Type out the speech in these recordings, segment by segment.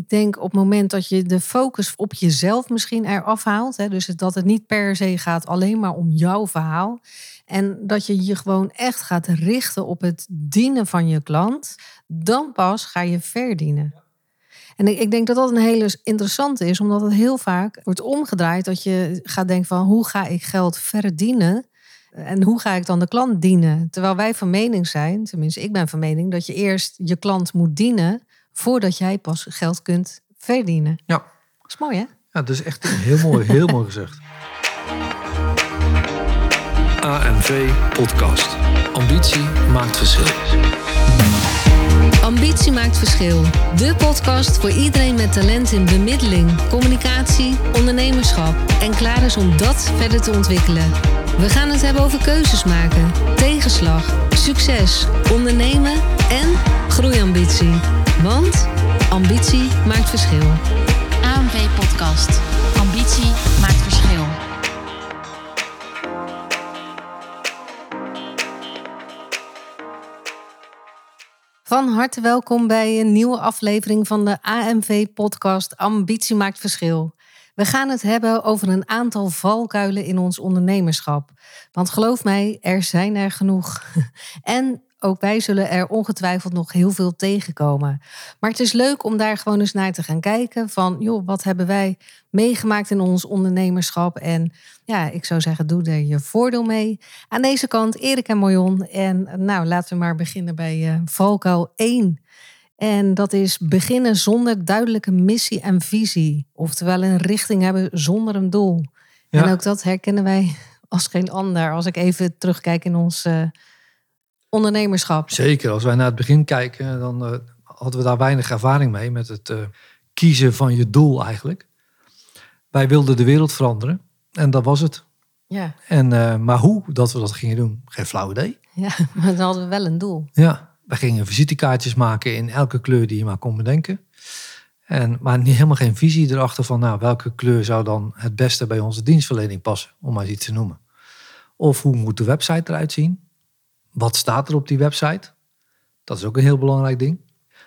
ik denk op het moment dat je de focus op jezelf misschien eraf haalt. Hè, dus dat het niet per se gaat alleen maar om jouw verhaal. En dat je je gewoon echt gaat richten op het dienen van je klant. Dan pas ga je verdienen. En ik, denk dat dat een hele interessante is, omdat het heel vaak wordt omgedraaid. Dat je gaat denken van hoe ga ik geld verdienen? En hoe ga ik dan de klant dienen? Terwijl wij van mening zijn, tenminste ik ben van mening, dat je eerst je klant moet dienen voordat jij pas geld kunt verdienen. Ja. Dat is mooi hè? Ja, dat is echt heel mooi, heel mooi gezegd. AMV Podcast. Ambitie maakt verschil. Ambitie maakt verschil. De podcast voor iedereen met talent in bemiddeling, communicatie, ondernemerschap en klaar is om dat verder te ontwikkelen. We gaan het hebben over keuzes maken, tegenslag, succes, ondernemen en groeiambitie. Want ambitie maakt verschil. AMV Podcast. Ambitie maakt verschil. Van harte welkom bij een nieuwe aflevering van de AMV-podcast Ambitie maakt verschil. We gaan het hebben over een aantal valkuilen in ons ondernemerschap. Want geloof mij, er zijn er genoeg. En ook wij zullen er ongetwijfeld nog heel veel tegenkomen. Maar het is leuk om daar gewoon eens naar te gaan kijken. Van, joh, wat hebben wij meegemaakt in ons ondernemerschap? En ja, ik zou zeggen, doe er je voordeel mee. Aan deze kant Erik en Marion. En nou, laten we maar beginnen bij uh, valkuil 1. En dat is beginnen zonder duidelijke missie en visie. Oftewel een richting hebben zonder een doel. Ja. En ook dat herkennen wij als geen ander. Als ik even terugkijk in ons uh, ondernemerschap. Zeker, als wij naar het begin kijken, dan uh, hadden we daar weinig ervaring mee met het uh, kiezen van je doel eigenlijk. Wij wilden de wereld veranderen en dat was het. Ja. En, uh, maar hoe dat we dat gingen doen, geen flauw idee. Ja, maar dan hadden we wel een doel. Ja, we gingen visitekaartjes maken in elke kleur die je maar kon bedenken. En, maar niet, helemaal geen visie erachter van nou, welke kleur zou dan het beste bij onze dienstverlening passen, om maar eens iets te noemen. Of hoe moet de website eruit zien? Wat staat er op die website? Dat is ook een heel belangrijk ding.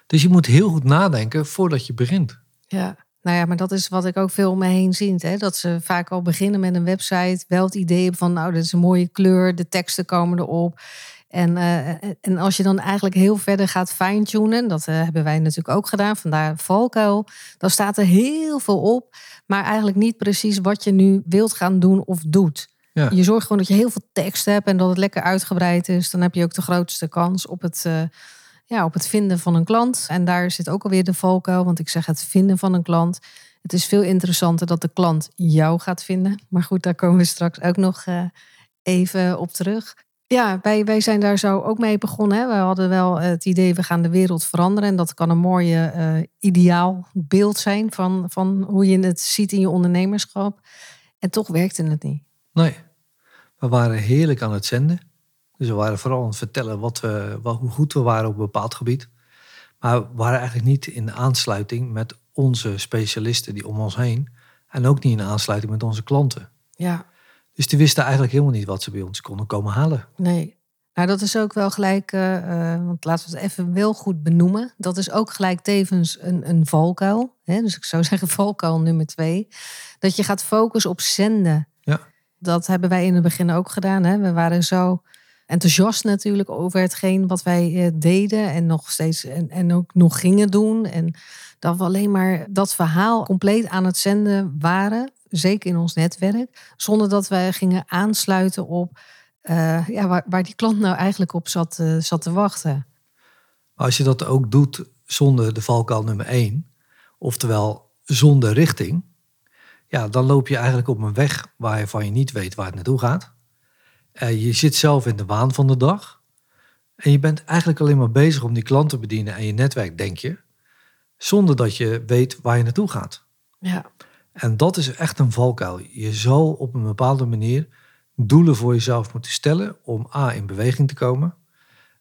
Dus je moet heel goed nadenken voordat je begint. Ja, nou ja, maar dat is wat ik ook veel om me heen zie. Hè? Dat ze vaak al beginnen met een website. Wel het idee van, nou, dit is een mooie kleur. De teksten komen erop. En, uh, en als je dan eigenlijk heel verder gaat fine-tunen, dat uh, hebben wij natuurlijk ook gedaan, vandaar valkuil, dan staat er heel veel op, maar eigenlijk niet precies wat je nu wilt gaan doen of doet. Je zorgt gewoon dat je heel veel tekst hebt en dat het lekker uitgebreid is. Dan heb je ook de grootste kans op het, uh, ja, op het vinden van een klant. En daar zit ook alweer de valkuil, want ik zeg het vinden van een klant. Het is veel interessanter dat de klant jou gaat vinden. Maar goed, daar komen we straks ook nog even op terug. Ja, wij, wij zijn daar zo ook mee begonnen. We hadden wel het idee, we gaan de wereld veranderen. En dat kan een mooie uh, ideaal beeld zijn van, van hoe je het ziet in je ondernemerschap. En toch werkte het niet. Nee, we waren heerlijk aan het zenden. Dus we waren vooral aan het vertellen wat we, wat, hoe goed we waren op een bepaald gebied. Maar we waren eigenlijk niet in aansluiting met onze specialisten die om ons heen. En ook niet in aansluiting met onze klanten. Ja. Dus die wisten eigenlijk helemaal niet wat ze bij ons konden komen halen. Nee. Nou, dat is ook wel gelijk, uh, uh, want laten we het even wel goed benoemen. Dat is ook gelijk tevens een, een valkuil. Hè? Dus ik zou zeggen valkuil nummer twee. Dat je gaat focussen op zenden. Dat hebben wij in het begin ook gedaan. Hè? We waren zo enthousiast natuurlijk over hetgeen wat wij uh, deden. En nog steeds en, en ook nog gingen doen. En dat we alleen maar dat verhaal compleet aan het zenden waren zeker in ons netwerk, zonder dat wij gingen aansluiten op uh, ja, waar, die klant nou eigenlijk op zat, uh, zat te wachten. Als je dat ook doet zonder de valkuil nummer één, oftewel zonder richting, ja, dan loop je eigenlijk op een weg waarvan je niet weet waar het naartoe gaat. Uh, je zit zelf in de waan van de dag. En je bent eigenlijk alleen maar bezig om die klant te bedienen en je netwerk, denk je, zonder dat je weet waar je naartoe gaat. Ja. En dat is echt een valkuil. Je zal op een bepaalde manier doelen voor jezelf moeten stellen om A in beweging te komen,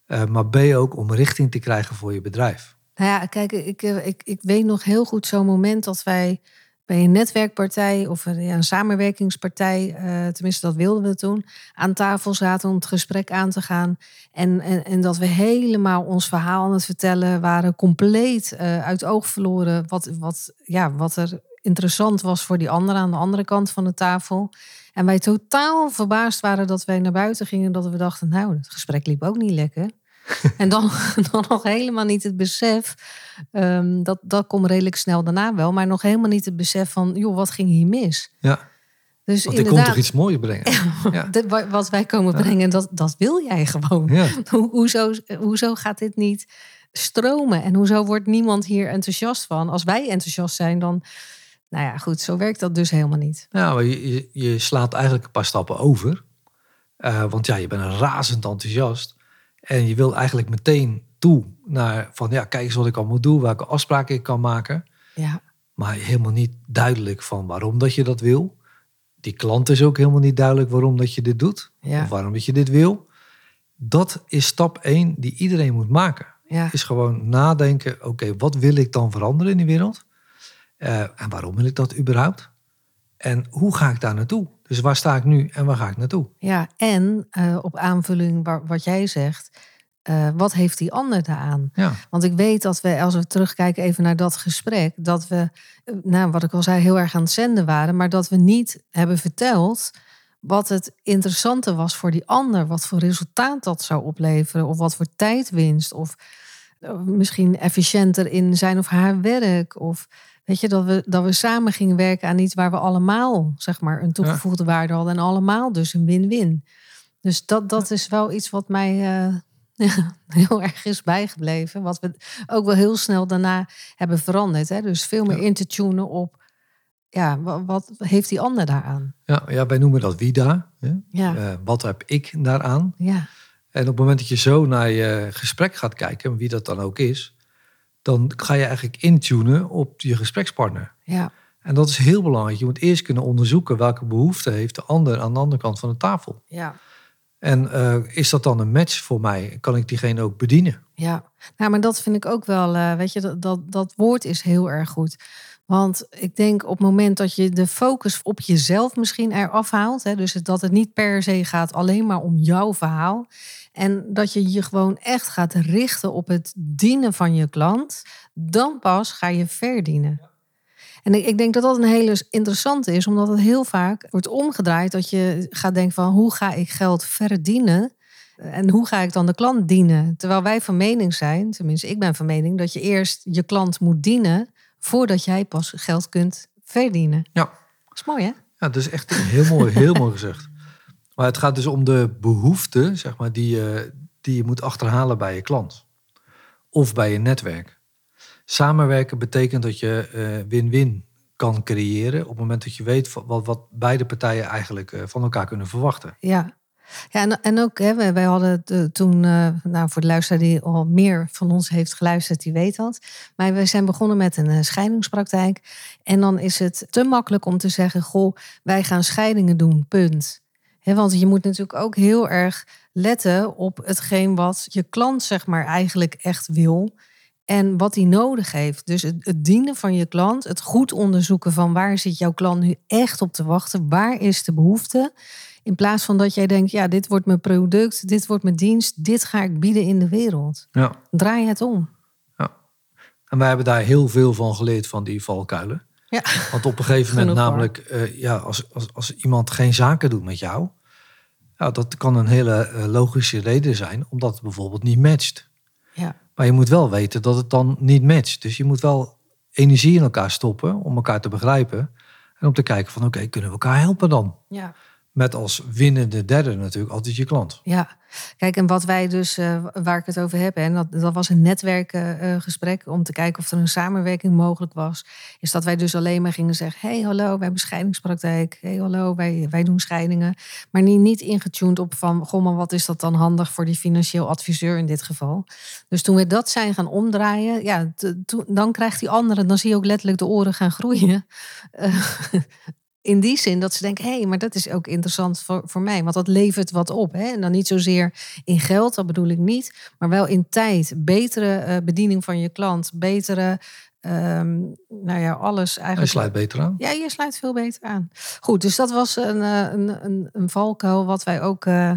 uh, maar B ook om richting te krijgen voor je bedrijf. Nou ja, kijk, ik, ik, ik weet nog heel goed zo'n moment dat wij bij een netwerkpartij of een, samenwerkingspartij, eh, tenminste dat wilden we toen, aan tafel zaten om het gesprek aan te gaan. En, en, en dat we helemaal ons verhaal aan het vertellen waren, compleet uh, uit oog verloren wat, wat, ja, wat er interessant was voor die anderen aan de andere kant van de tafel. En wij totaal verbaasd waren dat wij naar buiten gingen. Dat we dachten, nou, het gesprek liep ook niet lekker. en dan, dan nog helemaal niet het besef. Um, dat, dat komt redelijk snel daarna wel. Maar nog helemaal niet het besef van, joh, wat ging hier mis? Ja. Dus Want inderdaad, komt toch iets moois brengen. Ja. wat wij komen brengen, dat, dat wil jij gewoon. Ja. Ho, hoezo, hoezo gaat dit niet stromen? En hoezo wordt niemand hier enthousiast van? Als wij enthousiast zijn, dan nou ja, goed, zo werkt dat dus helemaal niet. Nou, je, je slaat eigenlijk een paar stappen over. Uh, want ja, je bent razend enthousiast. En je wil eigenlijk meteen toe naar van ja, kijk eens wat ik allemaal doe, welke afspraken ik kan maken. Ja. Maar helemaal niet duidelijk van waarom dat je dat wil. Die klant is ook helemaal niet duidelijk waarom dat je dit doet. Ja. Of waarom dat je dit wil. Dat is stap één die iedereen moet maken. Ja. Is gewoon nadenken, oké, wat wil ik dan veranderen in die wereld? Uh, en waarom wil ik dat überhaupt? En hoe ga ik daar naartoe? Dus waar sta ik nu en waar ga ik naartoe? Ja, en uh, op aanvulling waar, wat jij zegt, uh, wat heeft die ander daaraan? Ja. Want ik weet dat we, als we terugkijken even naar dat gesprek, dat we, nou, wat ik al zei, heel erg aan het zenden waren, maar dat we niet hebben verteld wat het interessante was voor die ander, wat voor resultaat dat zou opleveren, of wat voor tijdwinst, of misschien efficiënter in zijn of haar werk, of Weet je, dat we, dat we samen gingen werken aan iets waar we allemaal, zeg maar, een toegevoegde waarde hadden. En allemaal dus een win-win. Dus dat, dat is wel iets wat mij uh, heel erg is bijgebleven. Wat we ook wel heel snel daarna hebben veranderd. Hè? Dus veel meer in te tunen op, ja, wat, wat, heeft die ander daaraan? Ja, ja, wij noemen dat wie daar. Ja. Uh, wat heb ik daaraan? Ja. En op het moment dat je zo naar je gesprek gaat kijken, wie dat dan ook is, dan ga je eigenlijk intunen op je gesprekspartner. Ja. En dat is heel belangrijk. Je moet eerst kunnen onderzoeken welke behoefte heeft de ander aan de andere kant van de tafel. Ja. En uh, is dat dan een match voor mij? Kan ik diegene ook bedienen? Ja, nou, maar dat vind ik ook wel, uh, weet je, dat, dat, dat woord is heel erg goed. Want ik denk op het moment dat je de focus op jezelf misschien eraf haalt, hè, dus dat het niet per se gaat alleen maar om jouw verhaal, en dat je je gewoon echt gaat richten op het dienen van je klant, dan pas ga je verdienen. En ik, denk dat dat een hele interessante is, omdat het heel vaak wordt omgedraaid dat je gaat denken van hoe ga ik geld verdienen en hoe ga ik dan de klant dienen? Terwijl wij van mening zijn, tenminste ik ben van mening, dat je eerst je klant moet dienen voordat jij pas geld kunt verdienen. Ja. Dat is mooi hè? Ja, dat is echt heel mooi, heel mooi gezegd. Maar het gaat dus om de behoeften zeg maar, die, je, die je moet achterhalen bij je klant. Of bij je netwerk. Samenwerken betekent dat je eh, win-win kan creëren op het moment dat je weet wat, wat beide partijen eigenlijk uh, van elkaar kunnen verwachten. Ja, ja, en, ook, hè, wij hadden toen, uh, nou voor de luisteraar die al meer van ons heeft geluisterd, die weet dat. Maar we zijn begonnen met een scheidingspraktijk. En dan is het te makkelijk om te zeggen, goh, wij gaan scheidingen doen, punt want je moet natuurlijk ook heel erg letten op hetgeen wat je klant zeg maar eigenlijk echt wil en wat hij nodig heeft. Dus het, het, dienen van je klant, het goed onderzoeken van waar zit jouw klant nu echt op te wachten, waar is de behoefte. In plaats van dat jij denkt, ja, dit wordt mijn product, dit wordt mijn dienst, dit ga ik bieden in de wereld. Ja. Draai het om. Ja. En wij hebben daar heel veel van geleerd van die valkuilen. Ja. Want op een gegeven moment namelijk, uh, ja, als, als, als iemand geen zaken doet met jou, ja, dat kan een hele uh, logische reden zijn, omdat het bijvoorbeeld niet matcht. Ja. Maar je moet wel weten dat het dan niet matcht. Dus je moet wel energie in elkaar stoppen om elkaar te begrijpen. En om te kijken van oké, kunnen we elkaar helpen dan? Ja. Met als winnende derde natuurlijk altijd je klant. Ja, kijk, en wat wij dus, uh, waar ik het over heb, en dat, dat was een netwerkgesprek uh, om te kijken of er een samenwerking mogelijk was, is dat wij dus alleen maar gingen zeggen: hey, hallo, wij hebben scheidingspraktijk. hey, hallo, wij, wij doen scheidingen. Maar niet, niet ingetuned op van, goh, maar wat is dat dan handig voor die financieel adviseur in dit geval? Dus toen we dat zijn gaan omdraaien, ja, dan krijgt die andere, dan zie je ook letterlijk de oren gaan groeien. Uh, in die zin dat ze denken, hé, hey, maar dat is ook interessant voor, voor mij. Want dat levert wat op. Hè? En dan niet zozeer in geld, dat bedoel ik niet. Maar wel in tijd. Betere uh, bediening van je klant. Betere ehm, nou ja, alles eigenlijk. sluit beter aan. Ja, je sluit veel beter aan. Goed, dus dat was een, eh, een, een, een valkuil wat wij ook eh,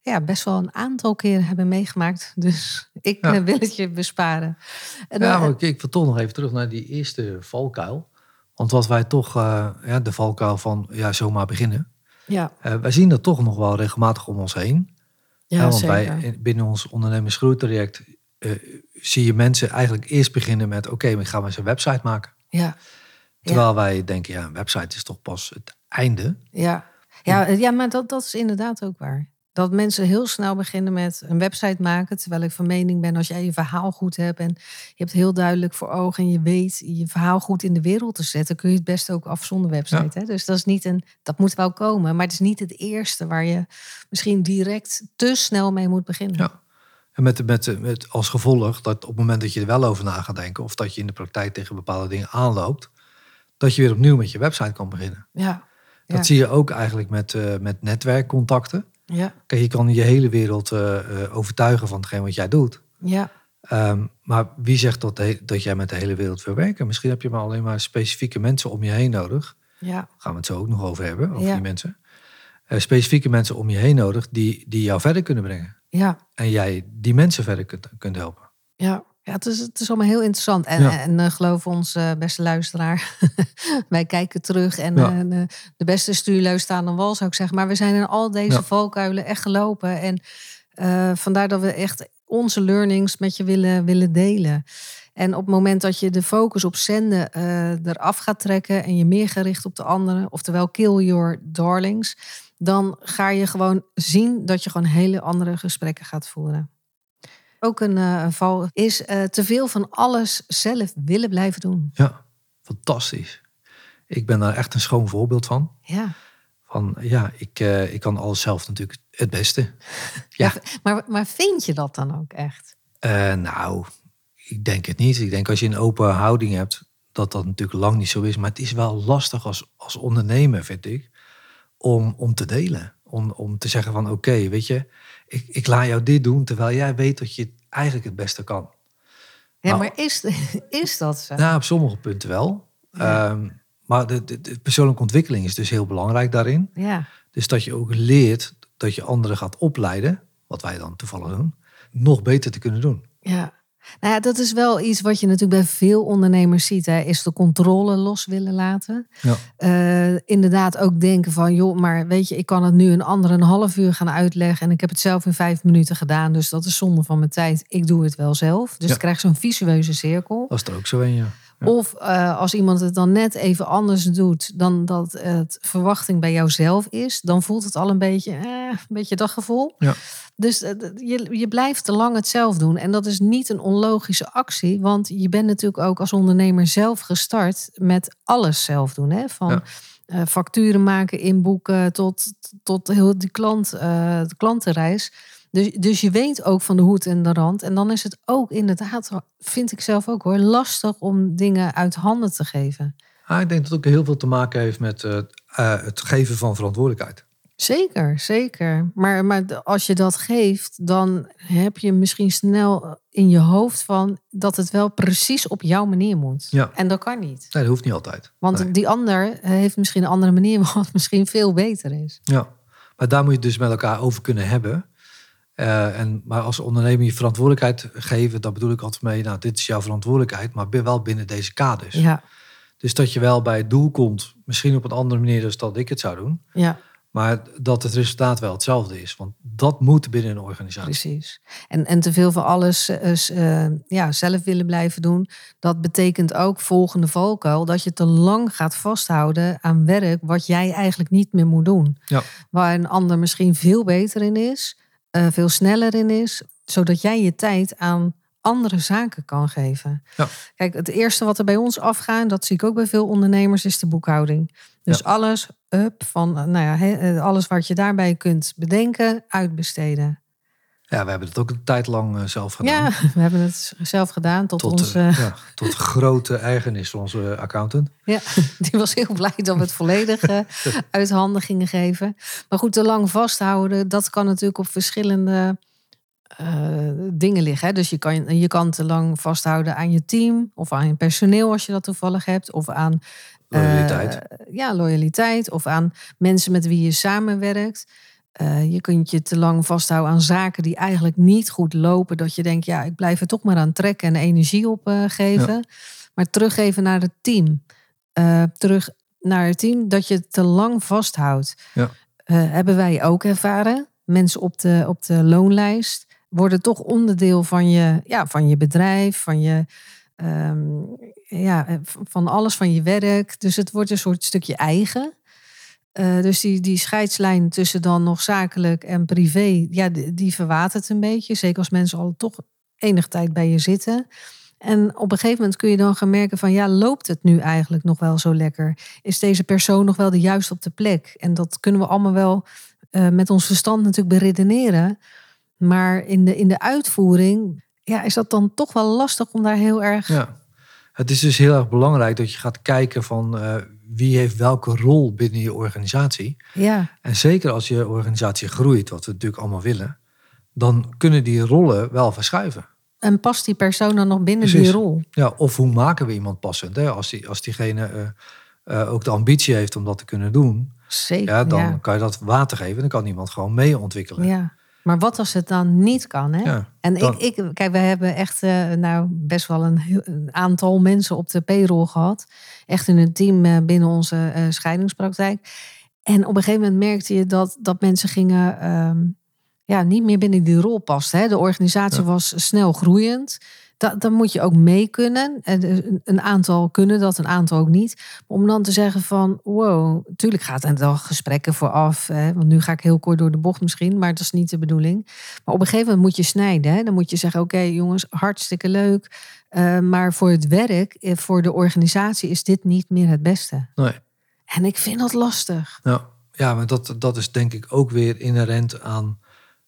ja, best wel een aantal keren hebben meegemaakt. Dus ik Ja. eh, wil het je besparen. En, Ja, eh, maar ik, ik wil toch nog even terug naar die eerste valkuil. Want wat wij toch, eh, ja, de valkuil van ja, zomaar beginnen. ja, Eh, wij zien dat toch nog wel regelmatig om ons heen. ja, want zeker. wij, in- binnen ons ondernemersgroeitraject eh zie je mensen eigenlijk eerst beginnen met... oké, ik ga maar eens een website maken. ja, Terwijl wij denken, ja, een website is toch pas het einde. ja. Ja, ja, maar dat, dat is inderdaad ook waar. Dat mensen heel snel beginnen met een website maken. Terwijl ik van mening ben, als jij je verhaal goed hebt en je hebt heel duidelijk voor ogen en je weet je verhaal goed in de wereld te zetten, kun je het best ook af zonder website. Hè? Dus dat is niet een, dat moet wel komen, maar het is niet het eerste waar je misschien direct te snel mee moet beginnen. Ja. En met, met, met als gevolg dat op het moment dat je er wel over na gaat denken... of dat je in de praktijk tegen bepaalde dingen aanloopt... dat je weer opnieuw met je website kan beginnen. ja. Dat Ja. zie je ook eigenlijk met, eh, met netwerkcontacten. Ja. Kijk, je kan je hele wereld eh, eh, overtuigen van hetgeen wat jij doet. ja. Ehm, maar wie zegt dat, dat jij met de hele wereld wil werken? Misschien heb je maar alleen maar specifieke mensen om je heen nodig. ja. Daar gaan we het zo ook nog over hebben, over Ja. die mensen. Eh, specifieke mensen om je heen nodig die, die jou verder kunnen brengen. ja. En jij die mensen verder kunt, kunt helpen. Ja, ja het, is, het is allemaal heel interessant. En, Ja. en eh, geloof ons, eh, beste luisteraar, wij kijken terug. En Ja. eh, de, beste stuurleus staan aan wal, zou ik zeggen. Maar we zijn in al deze Ja. valkuilen echt gelopen. En vandaar dat we echt onze learnings met je willen, willen delen. En op het moment dat je de focus op zenden eraf gaat trekken... en je meer gericht op de anderen, oftewel kill your darlings... dan ga je gewoon zien dat je gewoon hele andere gesprekken gaat voeren. Ook een, eh, een val is eh, te veel van alles zelf willen blijven doen. Ja, fantastisch. Ik ben daar echt een schoon voorbeeld van. Ja. Van ja, ik, eh, ik kan alles zelf natuurlijk het beste. Ja. Maar, maar vind je dat dan ook echt? Nou, ik denk het niet. Ik denk als je een open houding hebt, dat dat natuurlijk lang niet zo is. Maar het is wel lastig als, als ondernemer, vind ik, om, om te delen. Om, om te zeggen van oké, weet je, ik, ik laat jou dit doen, terwijl jij weet dat je het eigenlijk het beste kan. Ja, Nou. maar is, is dat zo? Nou, op sommige punten wel. Ehm, maar de, de, de persoonlijke ontwikkeling is dus heel belangrijk daarin. Ja. Dus dat je ook leert dat je anderen gaat opleiden, wat wij dan toevallig doen, nog beter te kunnen doen. Ja. Nou ja, dat is wel iets wat je natuurlijk bij veel ondernemers ziet. Hè, is de controle los willen laten. Ja. Eh, inderdaad ook denken van, joh, maar weet je, ik kan het nu een ander een half uur gaan uitleggen. En ik heb het zelf in vijf minuten gedaan. Dus dat is zonde van mijn tijd. Ik doe het wel zelf. Dus Ja. ik krijg zo'n visueuze cirkel. Dat is er ook zo een, ja. Ja. Of eh, als iemand het dan net even anders doet dan dat het verwachting bij jouzelf is, dan voelt het al een beetje, eh, een beetje dat gevoel. Ja. Dus eh, je, je blijft te lang het zelf doen. En dat is niet een onlogische actie, want je bent natuurlijk ook als ondernemer zelf gestart met alles zelf doen. Hè? Van Ja. eh, facturen maken, inboeken tot, tot heel die klant, de klantenreis. Dus, dus je weet ook van de hoed en de rand. En dan is het ook inderdaad, vind ik zelf ook hoor, lastig om dingen uit handen te geven. Ah, ik denk dat het ook heel veel te maken heeft met eh, eh, het geven van verantwoordelijkheid. Zeker, zeker. Maar, maar als je dat geeft, dan heb je misschien snel in je hoofd van dat het wel precies op jouw manier moet. Ja. En dat kan niet. Nee, dat hoeft niet altijd. Want Nee. die ander heeft misschien een andere manier wat misschien veel beter is. Ja, maar daar moet je het dus met elkaar over kunnen hebben. Eh, en, maar als ondernemer je verantwoordelijkheid geven, dat bedoel ik altijd mee, nou, dit is jouw verantwoordelijkheid, maar wel binnen deze kaders. Ja, Dus dat je wel bij het doel komt, misschien op een andere manier dan dat ik het zou doen, ja. maar dat het resultaat wel hetzelfde is. Want dat moet binnen een organisatie. Precies. En, en te veel van alles eh, is, eh, ja, zelf willen blijven doen. Dat betekent ook volgende valkuil dat je te lang gaat vasthouden aan werk wat jij eigenlijk niet meer moet doen. Ja. Waar een ander misschien veel beter in is, eh, veel sneller in is, zodat jij je tijd aan andere zaken kan geven. Ja. Kijk, het eerste wat er bij ons afgaat, dat zie ik ook bij veel ondernemers, is de boekhouding. Dus Ja. alles up van, nou ja, eh, alles wat je daarbij kunt bedenken, uitbesteden. Ja, we hebben het ook een tijd lang eh, zelf gedaan. Ja, we hebben het zelf gedaan tot, Tot, onze. eh, ja, tot grote ergernis van onze accountant. Ja, die was heel blij dat we het volledig eh, uit handen gingen geven. Maar goed, te lang vasthouden, dat kan natuurlijk op verschillende eh, dingen liggen. Hè? Dus je kan, je kan te lang vasthouden aan je team of aan je personeel als je dat toevallig hebt. Of aan eh, Loyaliteit. ja, loyaliteit. Of aan mensen met wie je samenwerkt. Eh, je kunt je te lang vasthouden aan zaken die eigenlijk niet goed lopen. Dat je denkt, ja, ik blijf er toch maar aan trekken en energie op eh, geven. Maar teruggeven naar het team. Eh, terug naar het team dat je te lang vasthoudt. Ja. Hebben wij ook ervaren. Mensen op de, op de loonlijst worden toch onderdeel van je, ja, van je bedrijf, van je. ehm, ja, van alles van je werk. Dus het wordt een soort stukje eigen. Eh, dus die, die scheidslijn tussen dan nog zakelijk en privé, ja, die, die verwatert een beetje. Zeker als mensen al toch enige tijd bij je zitten. En op een gegeven moment kun je dan gaan merken van, ja, loopt het nu eigenlijk nog wel zo lekker? Is deze persoon nog wel de juiste op de plek? En dat kunnen we allemaal wel eh, met ons verstand natuurlijk beredeneren. Maar in de, in de uitvoering, ja, is dat dan toch wel lastig om daar heel erg... Ja. Het is dus heel erg belangrijk dat je gaat kijken van eh, wie heeft welke rol binnen je organisatie. Ja, En zeker als je organisatie groeit, wat we natuurlijk allemaal willen, dan kunnen die rollen wel verschuiven. en past die persoon dan nog binnen Precies. die rol? Ja, of hoe maken we iemand passend? Hè? Als, die, als diegene eh, eh, ook de ambitie heeft om dat te kunnen doen, Zeker, ja, dan ja. kan je dat water geven. Dan kan iemand gewoon mee ontwikkelen. Ja. Maar wat als het dan niet kan? Hè? Ja, en dan- ik, ik, kijk, we hebben echt eh, nou best wel een, aantal mensen op de payroll gehad. Echt in een team eh, binnen onze eh, scheidingspraktijk. En op een gegeven moment merkte je dat, dat mensen gingen ehm, ja, niet meer binnen die rol pasten. Hè? De organisatie Ja. was snel groeiend. Da, dan moet je ook mee kunnen. En een- een aantal kunnen dat, een aantal ook niet. Maar om dan te zeggen van, wow, natuurlijk gaat er dan gesprekken vooraf. Hè, want nu ga ik heel kort door de bocht misschien, maar dat is niet de bedoeling. Maar op een gegeven moment moet je snijden. Hè. Dan moet je zeggen, oké jongens, hartstikke leuk. eh, maar voor het werk, eh, voor de organisatie is dit niet meer het beste. Nee. En ik vind dat lastig. Ja, ja maar dat, dat is denk ik ook weer inherent aan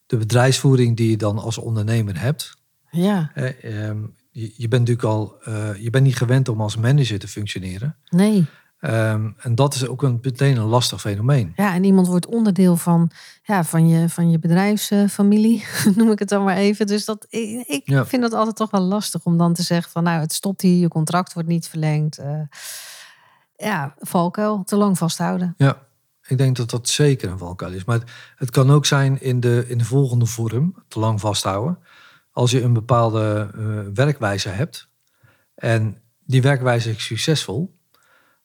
de bedrijfsvoering die je dan als ondernemer hebt. Ja, ehm, je, je bent natuurlijk al, eh, je bent niet gewend om als manager te functioneren. nee. Ehm, en dat is ook een, meteen een lastig fenomeen. Ja, en iemand wordt onderdeel van, ja, van, je, van je bedrijfsfamilie, noem ik het dan maar even. Dus dat, ik, ik Ja. vind dat altijd toch wel lastig om dan te zeggen van, nou, het stopt hier, je contract wordt niet verlengd. eh. ja, valkuil, te lang vasthouden. Ja, ik denk dat dat zeker een valkuil is. Maar het, het kan ook zijn in de, in de volgende vorm, te lang vasthouden. Als je een bepaalde eh, werkwijze hebt en die werkwijze is succesvol,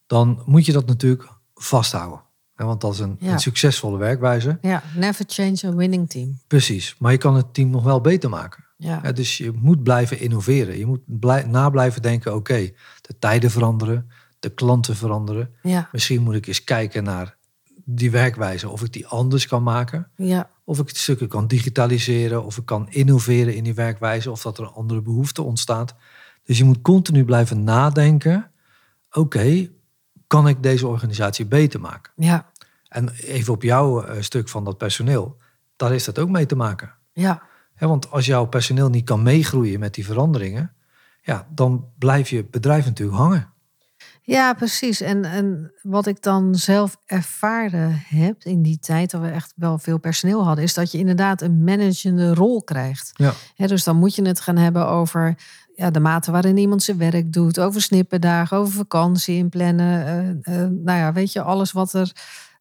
dan moet je dat natuurlijk vasthouden. Want dat is een, Ja. een succesvolle werkwijze. Ja, never change a winning team. Precies. Maar je kan het team nog wel beter maken. Ja, Ja, dus je moet blijven innoveren. Je moet blij, na blijven denken, oké, de tijden veranderen, de klanten veranderen. ja, Misschien moet ik eens kijken naar die werkwijze, of ik die anders kan maken. ja, Of ik stukken kan digitaliseren, of ik kan innoveren in die werkwijze, of dat er een andere behoefte ontstaat. Dus je moet continu blijven nadenken, oké, kan ik deze organisatie beter maken? ja, En even op jouw eh, stuk van dat personeel, daar is dat ook mee te maken. ja. Hè, want als jouw personeel niet kan meegroeien met die veranderingen, ja, dan blijft je bedrijf natuurlijk hangen. Ja, precies. En, en wat ik dan zelf ervaren heb in die tijd, dat we echt wel veel personeel hadden, is dat je inderdaad een managende rol krijgt. Ja. Dus dan moet je het gaan hebben over ja, de mate waarin iemand zijn werk doet, over snippendagen, over vakantie inplannen. eh, nou ja, weet je, alles wat, er,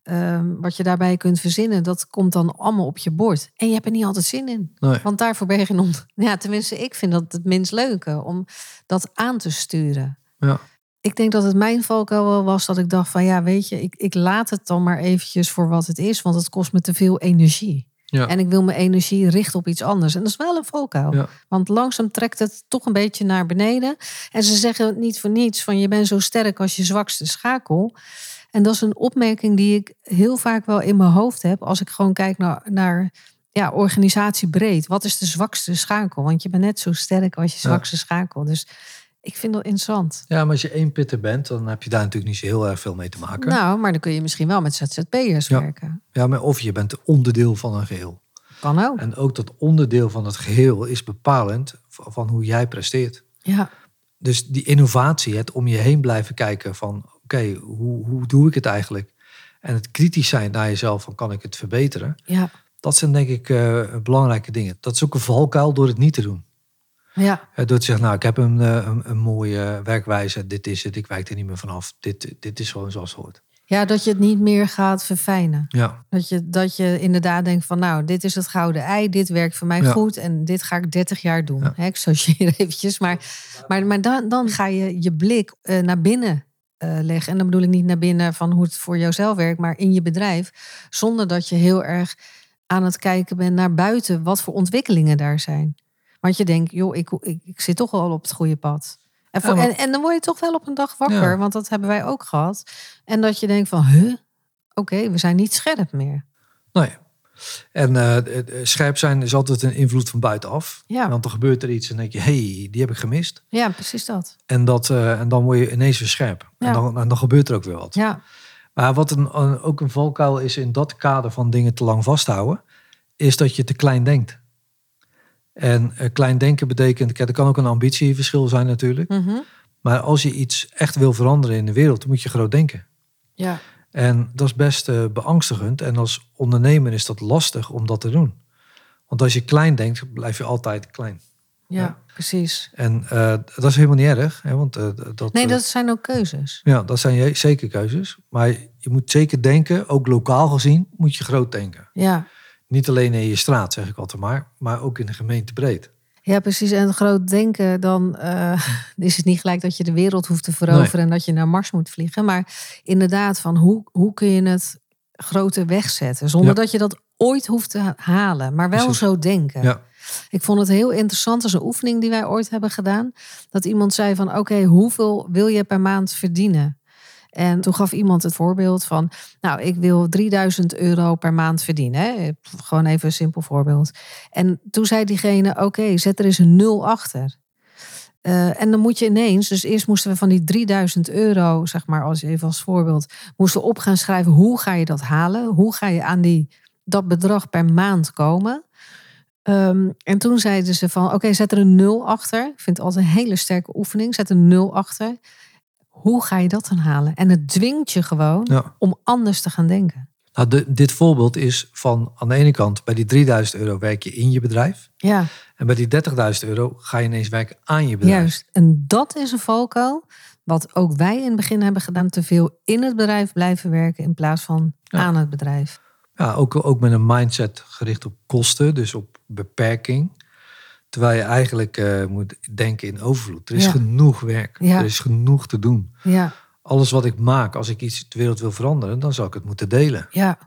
eh, wat je daarbij kunt verzinnen, dat komt dan allemaal op je bord. En je hebt er niet altijd zin in. Nee. Want daarvoor ben je geen... on- Ja, tenminste, ik vind dat het minst leuke om dat aan te sturen. Ja. Ik denk dat het mijn valkuil wel was dat ik dacht van ja, weet je, ik, ik laat het dan maar eventjes voor wat het is, want het kost me te veel energie. Ja. En ik wil mijn energie richten op iets anders. En dat is wel een valkuil. Ja. Want langzaam trekt het toch een beetje naar beneden. En ze zeggen het niet voor niets van je bent zo sterk als je zwakste schakel. En dat is een opmerking die ik heel vaak wel in mijn hoofd heb als ik gewoon kijk naar, naar ja, organisatie breed. Wat is de zwakste schakel? Want je bent net zo sterk als je Ja. zwakste schakel. Dus ik vind dat interessant. Ja, maar als je één pitter bent, dan heb je daar natuurlijk niet zo heel erg veel mee te maken. Nou, maar dan kun je misschien wel met ZZP'ers Ja. werken. Ja, maar of je bent onderdeel van een geheel. Kan ook. En ook dat onderdeel van het geheel is bepalend van hoe jij presteert. Ja, Dus die innovatie, het om je heen blijven kijken van... oké, hoe, hoe doe ik het eigenlijk? En het kritisch zijn naar jezelf van kan ik het verbeteren? ja, Dat zijn denk ik eh, belangrijke dingen. Dat is ook een valkuil door het niet te doen. Ja, door te zeggen, nou, ik heb een, eh, een, een mooie werkwijze. Dit is het. Ik wijk er niet meer vanaf. Dit, dit is gewoon zoals het hoort. ja, dat je het niet meer gaat verfijnen. Ja, Dat je, dat je inderdaad denkt van nou, dit is het gouden ei, dit werkt voor mij Ja. goed en dit ga ik 30 jaar doen. Ja. Ik associeer eventjes, maar, maar, maar dan, dan ga je je blik eh, naar binnen eh, leggen. En dan bedoel ik niet naar binnen van hoe het voor jouzelf werkt, maar in je bedrijf. Zonder dat je heel erg aan het kijken bent naar buiten wat voor ontwikkelingen daar zijn. Want je denkt, joh, ik, ik, ik zit toch wel op het goede pad. En, voor- Ja, en, en dan word je toch wel op een dag wakker, Ja. want dat hebben wij ook gehad. En dat je denkt van, huh? Oké, we zijn niet scherp meer. nou ja. En eh, scherp zijn is altijd een invloed van buitenaf. Ja. Want dan gebeurt er iets en denk je, hé, hey, die heb ik gemist. Ja, precies dat. En, dat, eh, en dan word je ineens weer scherp. Ja. En, dan, en dan gebeurt er ook weer wat. Ja, Maar wat een, een- ook een valkuil is in dat kader van dingen te lang vasthouden, is dat je te klein denkt. En eh, klein denken betekent, kijk, er kan ook een ambitieverschil zijn natuurlijk. Mhm. Maar als je iets echt wil veranderen in de wereld, dan moet je groot denken. ja. En dat is best eh, beangstigend. En als ondernemer is dat lastig om dat te doen. Want als je klein denkt, blijf je altijd klein. ja, Ja. precies. En eh, dat is helemaal niet erg. Hè, want, dat, Nee, dat zijn ook keuzes. Ja, dat zijn zeker keuzes. Maar je moet zeker denken, ook lokaal gezien, moet je groot denken. Ja. Niet alleen in je straat, zeg ik altijd maar, maar ook in de gemeente breed. ja, precies. En groot denken, dan eh, is het niet gelijk dat je de wereld hoeft te veroveren en dat je naar Mars moet vliegen. Maar inderdaad, van hoe, hoe kun je het grote wegzetten zonder Ja. dat je dat ooit hoeft te ha- halen, maar wel Precies. zo denken. Ja. Ik vond het heel interessant als een oefening die wij ooit hebben gedaan. Dat iemand zei van oké, hoeveel wil je per maand verdienen? En toen gaf iemand het voorbeeld van, nou, ik wil 3000 euro per maand verdienen. Hè? Gewoon even een simpel voorbeeld. En toen zei diegene, oké, zet er eens een nul achter. Eh, en dan moet je ineens, dus eerst moesten we van die 3000 euro, zeg maar, als even als voorbeeld, moesten op gaan schrijven hoe ga je dat halen? Hoe ga je aan die, dat bedrag per maand komen? Ehm, en toen zeiden ze van, oké, zet er een nul achter. Ik vind het altijd een hele sterke oefening. Zet een nul achter. Hoe ga je dat dan halen? En het dwingt je gewoon Ja. om anders te gaan denken. Nou, de- dit voorbeeld is van aan de ene kant, bij die 3000 euro werk je in je bedrijf. Ja, En bij die 30.000 euro ga je ineens werken aan je bedrijf. juist. En dat is een valkuil. Wat ook wij in het begin hebben gedaan. Te veel in het bedrijf blijven werken in plaats van Ja. aan het bedrijf. Ja, ook, ook met een mindset gericht op kosten, dus op beperking. Terwijl je eigenlijk eh, moet denken in overvloed. Er is Ja. genoeg werk, Ja. er is genoeg te doen. Ja, Alles wat ik maak, als ik iets de wereld wil veranderen, dan zal ik het moeten delen. ja.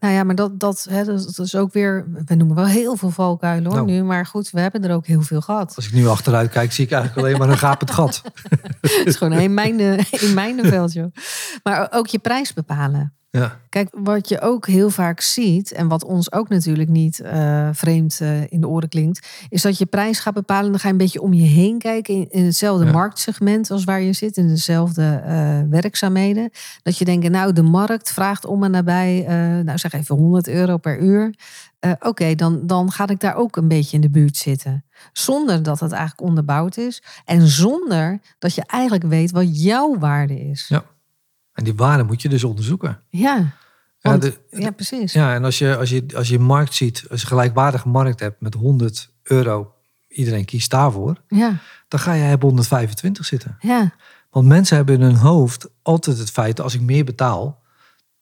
Nou ja, maar dat, dat, hè, dat is ook weer... We noemen wel heel veel valkuilen hoor Nou. nu. Maar goed, we hebben er ook heel veel gehad. Als ik nu achteruit kijk, zie ik eigenlijk alleen maar een gapend gat. Het is gewoon een mijne, een mijnenveld, joh. Maar ook je prijs bepalen. Ja, Kijk, wat je ook heel vaak ziet, en wat ons ook natuurlijk niet eh, vreemd eh, in de oren klinkt, is dat je prijs gaat bepalen. Dan ga je een beetje om je heen kijken in, in hetzelfde Ja. marktsegment als waar je zit, in dezelfde eh, werkzaamheden. Dat je denkt, nou, de markt vraagt om en nabij, nou zeg even 100 euro per uur. Oké, dan, dan ga ik daar ook een beetje in de buurt zitten. Zonder dat het eigenlijk onderbouwd is. En zonder dat je eigenlijk weet wat jouw waarde is. Ja. En die waarde moet je dus onderzoeken. Ja, Ja, de- ja precies. Ja, en als je, als, je, als je markt ziet, als je een gelijkwaardige markt hebt met 100 euro, iedereen kiest daarvoor, Ja, dan ga jij op 125 zitten. ja. Want mensen hebben in hun hoofd altijd het feit, als ik meer betaal,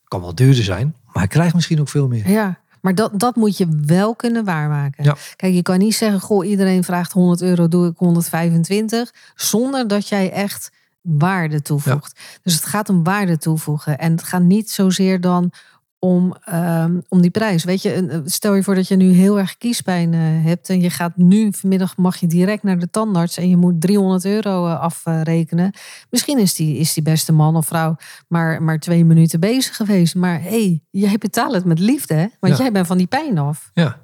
kan wel duurder zijn, maar ik krijg misschien ook veel meer. Ja, maar dat, dat moet je wel kunnen waarmaken. Ja. Kijk, je kan niet zeggen, goh, iedereen vraagt 100 euro, doe ik 125. Zonder dat jij echt waarde toevoegt. Dus het gaat om waarde toevoegen. En het gaat niet zozeer dan om, ehm, om die prijs. Weet je, stel je voor dat je nu heel erg kiespijn eh, hebt. En je gaat nu, vanmiddag mag je direct naar de tandarts. En je moet 300 euro eh, afrekenen. Misschien is die, is die beste man of vrouw maar, maar twee minuten bezig geweest. Maar hé, hey, jij betaalt het met liefde, hè? Want Ja. jij bent van die pijn af. Ja.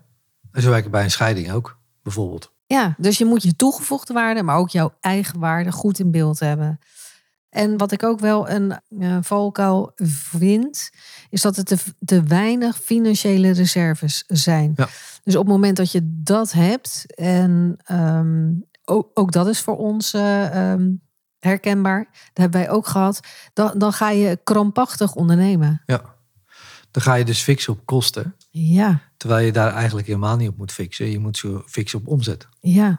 En zo werken bij een scheiding ook, bijvoorbeeld. Ja, dus je moet je toegevoegde waarde, maar ook jouw eigen waarde goed in beeld hebben. En wat ik ook wel een eh, valkuil vind, is dat er te, te weinig financiële reserves zijn. Ja. Dus op het moment dat je dat hebt, en ehm, ook, ook dat is voor ons eh, ehm, herkenbaar, dat hebben wij ook gehad, dan, dan ga je krampachtig ondernemen. Ja. Dan ga je dus fixen op kosten. Ja, Terwijl je daar eigenlijk helemaal niet op moet fixen. Je moet zo fixen op omzet. ja,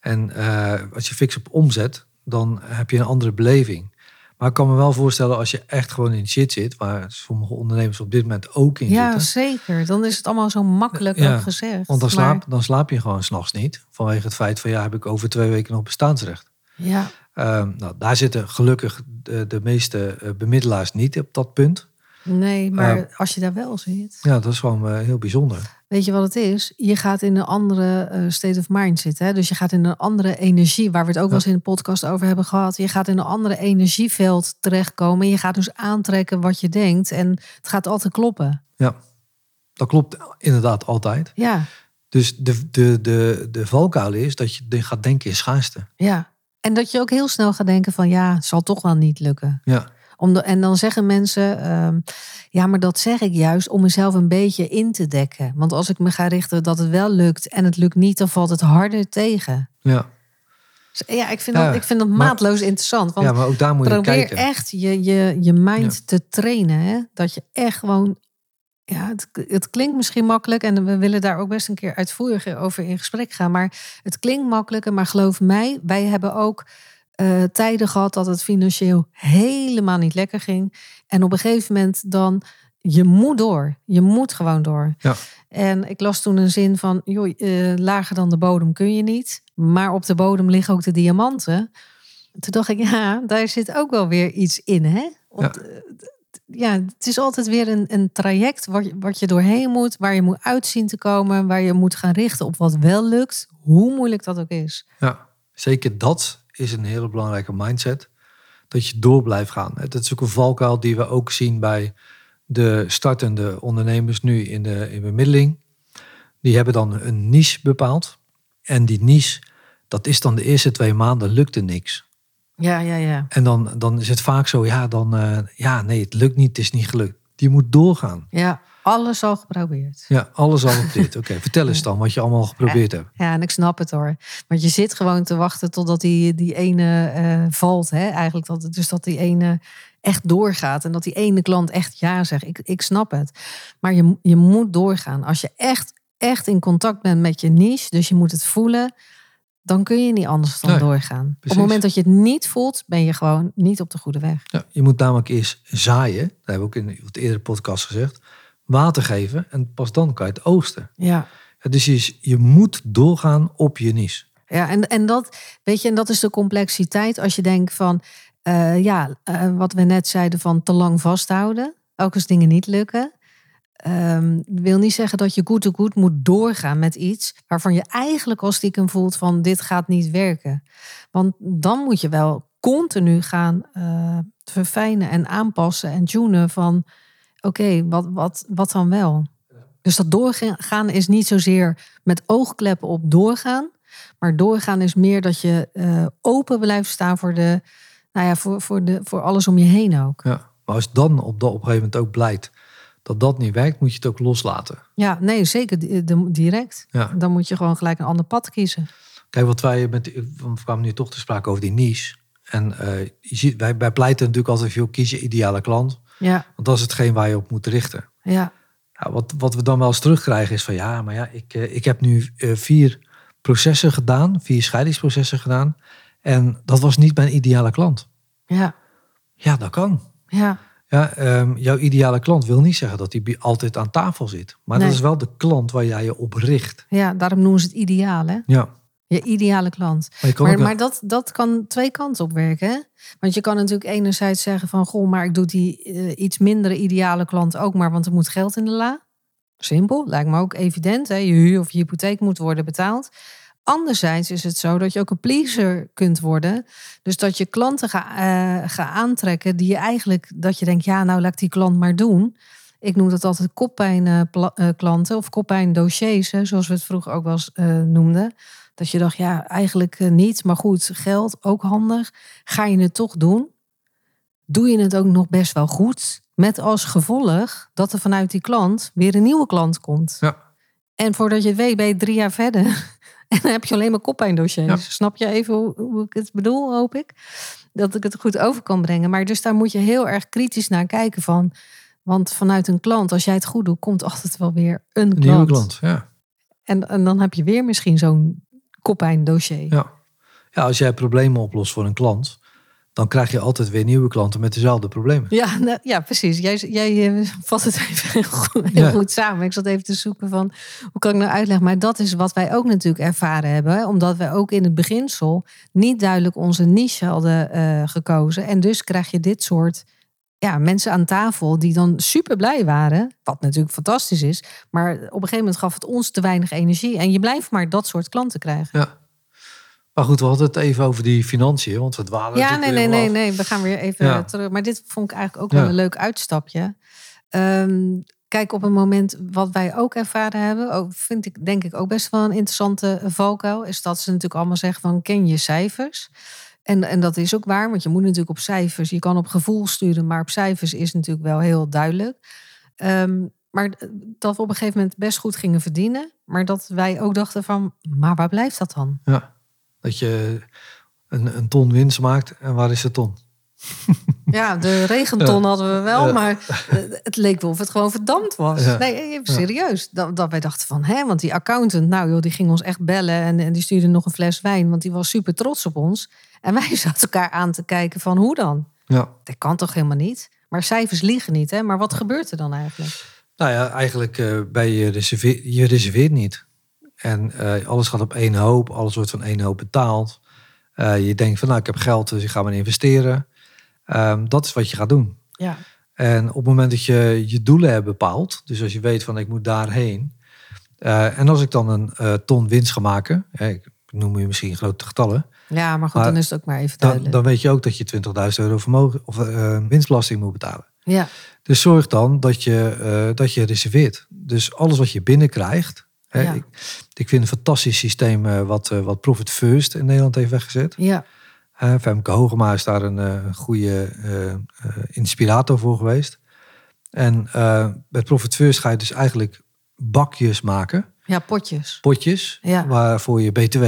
En eh, als je fixt op omzet, dan heb je een andere beleving. Maar ik kan me wel voorstellen als je echt gewoon in shit zit, waar sommige ondernemers op dit moment ook in ja, zitten. zeker. Dan is het allemaal zo makkelijk Ja, gezegd. Want dan Maar- slaap, dan slaap je gewoon s'nachts niet. Vanwege het feit van ja, heb ik over twee weken nog bestaansrecht. Ja, Ehm, nou, daar zitten gelukkig de, de meeste eh, bemiddelaars niet op dat punt. Nee, maar Eh, als je daar wel zit. Ja, dat is gewoon eh, heel bijzonder. Weet je wat het is? Je gaat in een andere eh, state of mind zitten. Hè? Dus je gaat in een andere energie, waar we het ook wel eens in de podcast over hebben gehad. Je gaat in een andere energieveld terechtkomen. Je gaat dus aantrekken wat je denkt. En het gaat altijd kloppen. Ja, dat klopt inderdaad altijd. Ja, Dus de, de, de, de valkuil is dat je gaat denken in schaarste. ja. En dat je ook heel snel gaat denken van ja, het zal toch wel niet lukken. Ja, Om de, en dan zeggen mensen, ehm, ja, maar dat zeg ik juist om mezelf een beetje in te dekken. Want als ik me ga richten dat het wel lukt en het lukt niet, dan valt het harder tegen. ja. Dus ja, ik vind, Ja, dat, ik vind dat maar- maatloos interessant. Want ja maar ook daar moet je probeer kijken. echt je, je, je mind Ja. te trainen. Hè? Dat je echt gewoon. Ja, het, het klinkt misschien makkelijk en we willen daar ook best een keer uitvoerig over in gesprek gaan. Maar het klinkt makkelijker, maar geloof mij, wij hebben ook eh, tijden gehad dat het financieel helemaal niet lekker ging. En op een gegeven moment dan, je moet door. Je moet gewoon door. Ja. En ik las toen een zin van, joh, eh, lager dan de bodem kun je niet. Maar op de bodem liggen ook de diamanten. Toen dacht ik, ja, daar zit ook wel weer iets in, hè? Want, Ja. eh, ja, het is altijd weer een, een traject wat je, wat je doorheen moet, waar je moet uitzien te komen, waar je moet gaan richten op wat wel lukt, hoe moeilijk dat ook is. Ja, zeker dat is een hele belangrijke mindset. Dat je door blijft gaan. Dat is ook een valkuil die we ook zien bij de startende ondernemers nu in de in bemiddeling. Die hebben dan een niche bepaald. En die niche, dat is dan de eerste twee maanden lukte niks. Ja, ja, ja. En dan, dan is het vaak zo, ja, dan, eh, ja, nee, het lukt niet, het is niet gelukt. Je moet doorgaan. Ja, alles al geprobeerd. Ja, alles al op dit. Oké, vertel eens dan wat je allemaal geprobeerd hebt. Ja, en ik snap het hoor. Want je zit gewoon te wachten totdat die, die ene eh, valt. Hè? Eigenlijk dat, dus dat die ene echt doorgaat. En dat die ene klant echt ja zegt. Ik, ik snap het. Maar je, je moet doorgaan. Als je echt, echt in contact bent met je niche. Dus je moet het voelen. Dan kun je niet anders dan Nee, doorgaan. Op het moment dat je het niet voelt. Ben je gewoon niet op de goede weg. Ja, je moet namelijk eerst zaaien. Dat hebben we ook in de eerdere podcast gezegd. Water geven en pas dan kan je het oogsten. Ja. Dus je, je moet doorgaan op je niche. Ja, en, en dat, weet je, en dat is de complexiteit als je denkt van, eh, ja, eh, wat we net zeiden van te lang vasthouden, ook als dingen niet lukken. Ehm, wil niet zeggen dat je goed te goed moet doorgaan met iets waarvan je eigenlijk al stiekem voelt van dit gaat niet werken. Want dan moet je wel continu gaan eh, verfijnen en aanpassen en tunen van oké, wat, wat, wat dan wel? Dus dat doorgaan is niet zozeer met oogkleppen op doorgaan. Maar doorgaan is meer dat je eh, open blijft staan voor, de, nou ja, voor, voor, de, voor alles om je heen ook. Ja. Maar als dan op, dat, op een gegeven moment ook blijkt dat dat niet werkt, moet je het ook loslaten. Ja, nee, zeker de- direct. Ja. Dan moet je gewoon gelijk een ander pad kiezen. Kijk, wat wij met, we kwamen nu toch te sprake over die niche. En eh, je ziet, wij, wij pleiten natuurlijk altijd veel kies je ideale klant. Ja, Want dat is hetgeen waar je op moet richten. ja, wat, wat we dan wel eens terugkrijgen is van ja, maar ja, ik, eh, ik heb nu eh, vier processen gedaan, vier scheidingsprocessen gedaan. En dat was niet mijn ideale klant. ja, Ja, dat kan. ja, Ja, ehm, jouw ideale klant wil niet zeggen dat hij altijd aan tafel zit. Maar Nee. dat is wel de klant waar jij je op richt. ja. Daarom noemen ze het ideaal, hè? Ja, Je ideale klant. maar kan Maar, ook maar dat, dat kan twee kanten op werken. Hè? Want je kan natuurlijk enerzijds zeggen van... goh, maar ik doe die eh, iets mindere ideale klant ook maar... want er moet geld in de la. Simpel, lijkt me ook evident. Hè? Je huur of je hypotheek moet worden betaald. Anderzijds is het zo dat je ook een pleaser kunt worden. Dus dat je klanten gaat eh, gaat aantrekken die je eigenlijk... dat je denkt, ja, nou laat ik die klant maar doen. Ik noem dat altijd koppijnklanten of koppijndossiers... hè, zoals we het vroeger ook wel eens eh, noemden. Dat je dacht, ja, eigenlijk eh, niet. Maar goed, geld ook handig. Ga je het toch doen? Doe je het ook nog best wel goed? Met als gevolg dat er vanuit die klant weer een nieuwe klant komt. Ja. En voordat je het weet, ben je drie jaar verder. En dan heb je alleen maar koppijndossiers. Ja. Snap je even hoe, hoe ik het bedoel, hoop ik? Dat ik het goed over kan brengen. Maar dus daar moet je heel erg kritisch naar kijken van... Want vanuit een klant, als jij het goed doet, komt altijd wel weer een Een klant. nieuwe klant, ja. En, en dan heb je weer misschien zo'n koppijn dossier. ja. Ja, als jij problemen oplost voor een klant, dan krijg je altijd weer nieuwe klanten met dezelfde problemen. Ja, nou, ja precies. Jij, jij eh, vat het even heel, goed, heel Ja. goed samen. Ik zat even te zoeken van, hoe kan ik nou uitleggen? Maar dat is wat wij ook natuurlijk ervaren hebben. Hè? Omdat wij ook in het beginsel niet duidelijk onze niche hadden eh, gekozen. En dus krijg je dit soort ja, mensen aan tafel die dan super blij waren. Wat natuurlijk fantastisch is. Maar op een gegeven moment gaf het ons te weinig energie. En je blijft maar dat soort klanten krijgen. Ja. Maar goed, we hadden het even over die financiën, want we dwalen Ja, nee, nee, nee, nee. We gaan weer even Ja. terug. Maar dit vond ik eigenlijk ook Ja. wel een leuk uitstapje. Ehm, kijk, op een moment wat wij ook ervaren hebben, ook, vind ik denk ik ook best wel een interessante valkuil, is dat ze natuurlijk allemaal zeggen van ken je cijfers. En, en dat is ook waar, want je moet natuurlijk op cijfers, je kan op gevoel sturen, maar op cijfers is natuurlijk wel heel duidelijk. Ehm, maar dat we op een gegeven moment best goed gingen verdienen, maar dat wij ook dachten van, maar waar blijft dat dan? Ja. Dat je een, een ton winst maakt en waar is de ton? Ja, de regenton hadden we wel, maar eh, het leek wel of het gewoon verdampt was. Nee, even serieus. Dat, dat wij dachten van, hè, want die accountant, nou joh, die ging ons echt bellen en, en die stuurde nog een fles wijn, want die was super trots op ons. En wij zaten elkaar aan te kijken van, hoe dan? Ja. Dat kan toch helemaal niet? Maar cijfers liegen niet, hè? Maar wat gebeurt er dan eigenlijk? Nou ja, eigenlijk eh bij je, reserveer, je reserveert niet. En eh, alles gaat op één hoop, alles wordt van één hoop betaald. Eh, je denkt van nou, ik heb geld, dus ik ga maar investeren. Ehm, dat is wat je gaat doen. Ja, En op het moment dat je je doelen hebt bepaald, dus als je weet van ik moet daarheen. eh, en als ik dan een eh, ton winst ga maken, hè, ik noem je misschien grote getallen, ja maar goed, Maar dan is het ook maar even dan, duidelijk. dan weet je ook dat je 20.000 euro vermogen of eh, winstbelasting moet betalen. ja, Dus zorg dan dat je, dat je reserveert. Dus alles wat je binnenkrijgt. Hè, Ja. ik, ik vind een fantastisch systeem wat, wat Profit First in Nederland heeft weggezet. ja, Femke Hogema is daar een eh, goede eh, eh, inspirator voor geweest. En met Profit First ga je dus eigenlijk bakjes maken, ja, potjes. potjes, Ja. waarvoor je BTW,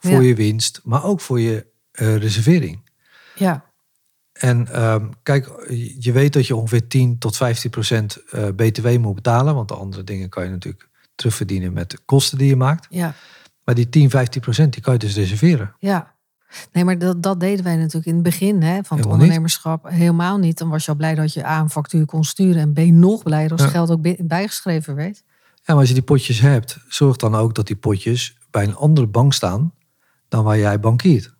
voor Ja. je winst, maar ook voor je reservering. Ja, En ehm, kijk, je weet dat je ongeveer 10 tot 15 procent BTW moet betalen. Want de andere dingen kan je natuurlijk terugverdienen met de kosten die je maakt. ja. Maar die 10, 15 procent, die kan je dus reserveren. Ja. Nee, maar dat, dat deden wij natuurlijk in het begin hè, van het niet. ondernemerschap helemaal niet. Dan was je al blij dat je A, een factuur kon sturen. En B, nog blijer als Ja. geld ook bi- bijgeschreven werd. Ja, maar als je die potjes hebt, zorg dan ook dat die potjes bij een andere bank staan dan waar jij bankiert. Want,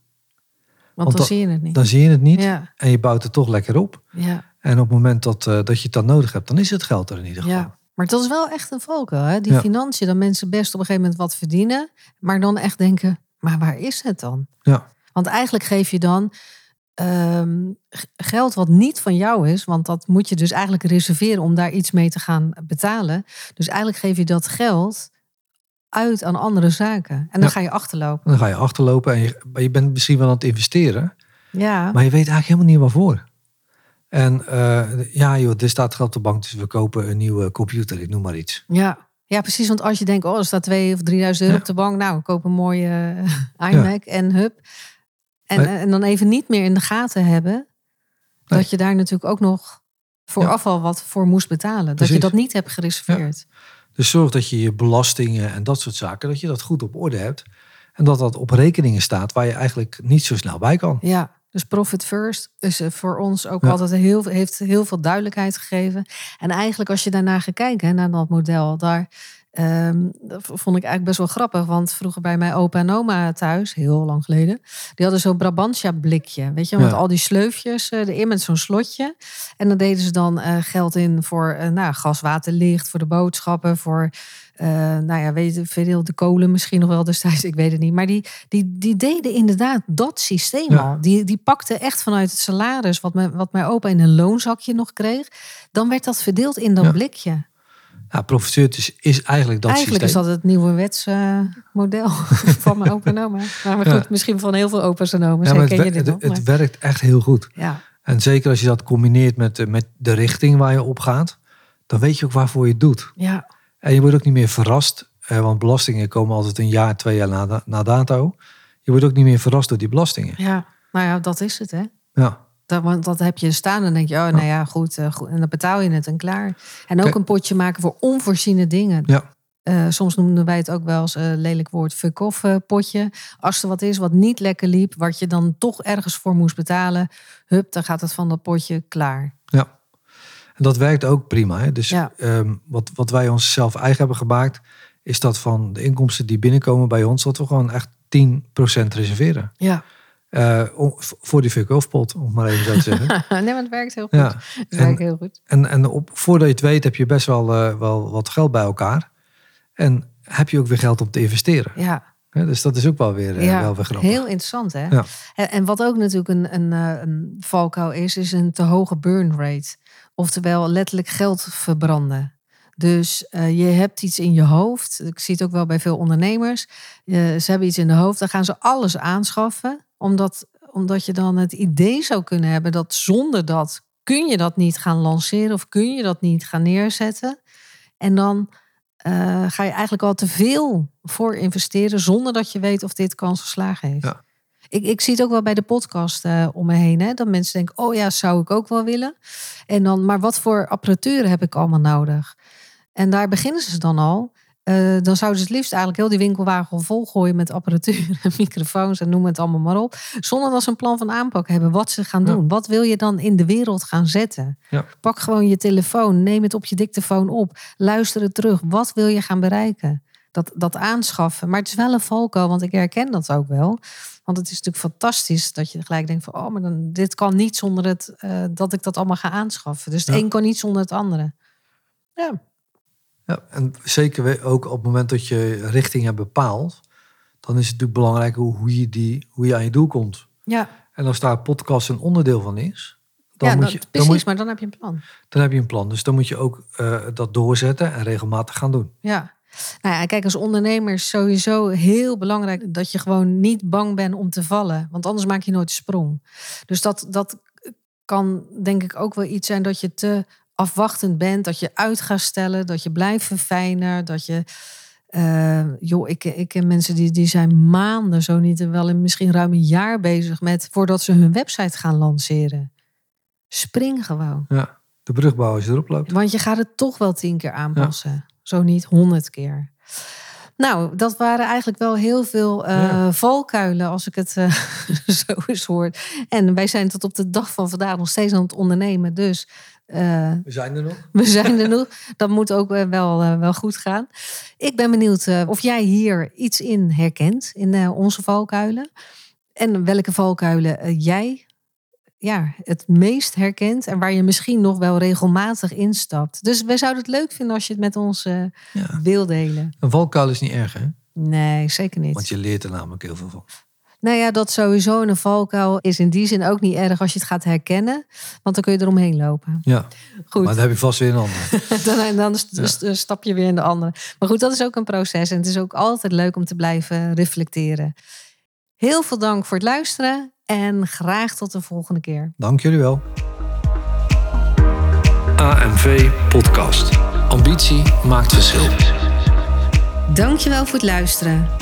Want dan zie je het niet. Dan zie je het niet Ja, en je bouwt het toch lekker op. ja, En op het moment dat, eh, dat je het dan nodig hebt, dan is het geld er in ieder geval. ja. Maar dat is wel echt een valkuil. Hè? Die Ja. financiën, dat mensen best op een gegeven moment wat verdienen. Maar dan echt denken, maar waar is het dan? Ja. Want eigenlijk geef je dan ehm, geld wat niet van jou is. Want dat moet je dus eigenlijk reserveren om daar iets mee te gaan betalen. Dus eigenlijk geef je dat geld uit aan andere zaken. En dan Ja. ga je achterlopen. Dan ga je achterlopen en je, je bent misschien wel aan het investeren. Ja, Maar je weet eigenlijk helemaal niet waarvoor. En eh, ja, joh, er staat geld op de bank, dus we kopen een nieuwe computer, ik noem maar iets. ja. ja, precies. Want als je denkt, oh, er staat 2 of 3000 euro Ja. op de bank. Nou, ik koop een mooie eh, iMac en hub. En, Maar- en dan even niet meer in de gaten hebben. Nee. Dat je daar natuurlijk ook nog vooraf al wat voor moest betalen. Dat je dat niet hebt gereserveerd. Dus zorg dat je je belastingen en dat soort zaken, dat je dat goed op orde hebt. En dat dat op rekeningen staat waar je eigenlijk niet zo snel bij kan. Ja, dus profit first is eh, voor ons ook Ja. altijd heel, heeft heel veel duidelijkheid gegeven. En eigenlijk als je daarnaar gaat kijken, naar dat model, daar ehm, dat vond ik eigenlijk best wel grappig. Want vroeger bij mijn opa en oma thuis, heel lang geleden, die hadden zo'n Brabantia blikje. Weet je, met Ja. al die sleufjes eh, erin met zo'n slotje. En dan deden ze dan eh, geld in voor eh, nou, gas, water, licht, voor de boodschappen, voor nou ja, weet je, veel de kolen misschien nog wel destijds, ik weet het niet. Maar die, die, die deden inderdaad dat systeem Ja. al. Die, die pakten echt vanuit het salaris, wat mijn, wat mijn opa in een loonzakje nog kreeg. Dan werd dat verdeeld in dat Ja. blikje. Ja, profiteer is, is eigenlijk dat Eigenlijk systeem. is dat het nieuwe wetse model van mijn opa en oma. Maar, maar Ja. goed, misschien van heel veel opa's en oma's ja, maar het, je dit het, nog. het maar- werkt echt heel goed. ja, En zeker als je dat combineert met, de- met de richting waar je op gaat, dan weet je ook waarvoor je het doet. ja, En je wordt ook niet meer verrast, eh, want belastingen komen altijd een jaar, twee jaar na, na dato. Je wordt ook niet meer verrast door die belastingen. ja, nou ja, dat is het hè. Ja. Dat, want dat heb je staan en dan denk je, oh, nou ja, goed, eh, goed. En dan betaal je het en klaar. En ook een potje maken voor onvoorziene dingen. Ja. Eh, soms noemden wij het ook wel eens een lelijk woord fuck-off eh, potje. Als er wat is wat niet lekker liep, wat je dan toch ergens voor moest betalen, hup, dan gaat het van dat potje klaar. Ja. En dat werkt ook prima. Hè? Dus Ja. ehm, wat, wat wij onszelf eigen hebben gemaakt, is dat van de inkomsten die binnenkomen bij ons, dat we gewoon echt 10% reserveren. Ja. Eh, voor die fuck-off pot, om maar even zo te zeggen. nee, maar het werkt heel goed. ja. Het En- werkt heel goed. En, en op, voordat je het weet heb je best wel, eh, wel wat geld bij elkaar. En heb je ook weer geld om te investeren. Ja. Dus dat is ook wel weer, eh, ja, wel weer grappig. heel interessant hè. Ja. En, en wat ook natuurlijk een, een, een valkuil is, is een te hoge burn rate. Oftewel letterlijk geld verbranden. Dus je hebt iets in je hoofd. Ik zie het ook wel bij veel ondernemers. Ze hebben iets in de hoofd, dan gaan ze alles aanschaffen. Omdat, omdat je dan het idee zou kunnen hebben dat zonder dat kun je dat niet gaan lanceren of kun je dat niet gaan neerzetten. En dan eh, ga je eigenlijk al te veel voor investeren zonder dat je weet of dit kans geslagen heeft. Ja. Ik, ik zie het ook wel bij de podcast eh, om me heen. Hè, dat mensen denken, oh ja, zou ik ook wel willen. En dan, maar wat voor apparatuur heb ik allemaal nodig? En daar beginnen ze dan al. Eh, dan zouden ze het liefst eigenlijk heel die winkelwagen volgooien met apparatuur en microfoons en noem het allemaal maar op. Zonder dat ze een plan van aanpak hebben wat ze gaan Ja. doen. Wat wil je dan in de wereld gaan zetten? Ja. Pak gewoon je telefoon, neem het op je dictafoon op, luister het terug. Wat wil je gaan bereiken? Dat, dat aanschaffen. Maar het is wel een valkuil, want ik herken dat ook wel. Want het is natuurlijk fantastisch dat je gelijk denkt van... oh, maar dan, dit kan niet zonder het, eh, dat ik dat allemaal ga aanschaffen. Dus het Ja. een kan niet zonder het andere. Ja, Ja, en zeker ook op het moment dat je richting hebt bepaald, dan is het natuurlijk belangrijk hoe, hoe, je, die, hoe je aan je doel komt. ja. En als daar podcast een onderdeel van is, dan, ja moet dat- je, dan, precies, moet, je- maar dan heb je een plan. dan heb je een plan. Dus dan moet je ook eh, dat doorzetten en regelmatig gaan doen. Ja. Nou ja, kijk, als ondernemer is sowieso heel belangrijk dat je gewoon niet bang bent om te vallen. Want anders maak je nooit de sprong. Dus dat, dat kan denk ik ook wel iets zijn dat je te afwachtend bent. Dat je uit gaat stellen, dat je blijft verfijnen. Dat je, eh, joh, ik, ik ken mensen die, die zijn maanden, zo niet, wel in misschien ruim een jaar bezig met voordat ze hun website gaan lanceren. Spring gewoon. Ja, de brugbouw als je erop loopt. Want je gaat het toch wel tien keer aanpassen. Zo niet honderd keer. Nou, dat waren eigenlijk wel heel veel eh, Ja. valkuilen als ik het eh, zo eens hoor. En wij zijn tot op de dag van vandaag nog steeds aan het ondernemen. Dus eh, We zijn er nog. we zijn er nog. Dat moet ook eh, wel, eh, wel goed gaan. Ik ben benieuwd of jij hier iets in herkent in eh, onze valkuilen. En welke valkuilen jij ja, het meest herkent. En waar je misschien nog wel regelmatig instapt. Dus we zouden het leuk vinden als je het met ons eh, Ja. wil delen. Een valkuil is niet erg, hè? Nee, zeker niet. Want je leert er namelijk heel veel van. Nou ja, dat sowieso een valkuil is in die zin ook niet erg als je het gaat herkennen. Want dan kun je eromheen lopen. Ja, Goed. maar dan heb je vast weer een ander. dan, dan st- st- stap je weer in de andere. Maar goed, dat is ook een proces. En het is ook altijd leuk om te blijven reflecteren. Heel veel dank voor het luisteren. En graag tot de volgende keer. Dank jullie wel. AMV Podcast. Ambitie maakt verschil. Dankjewel voor het luisteren.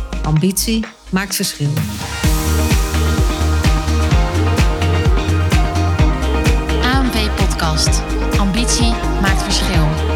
ambitie maakt verschil. AMV Podcast. Ambitie maakt verschil.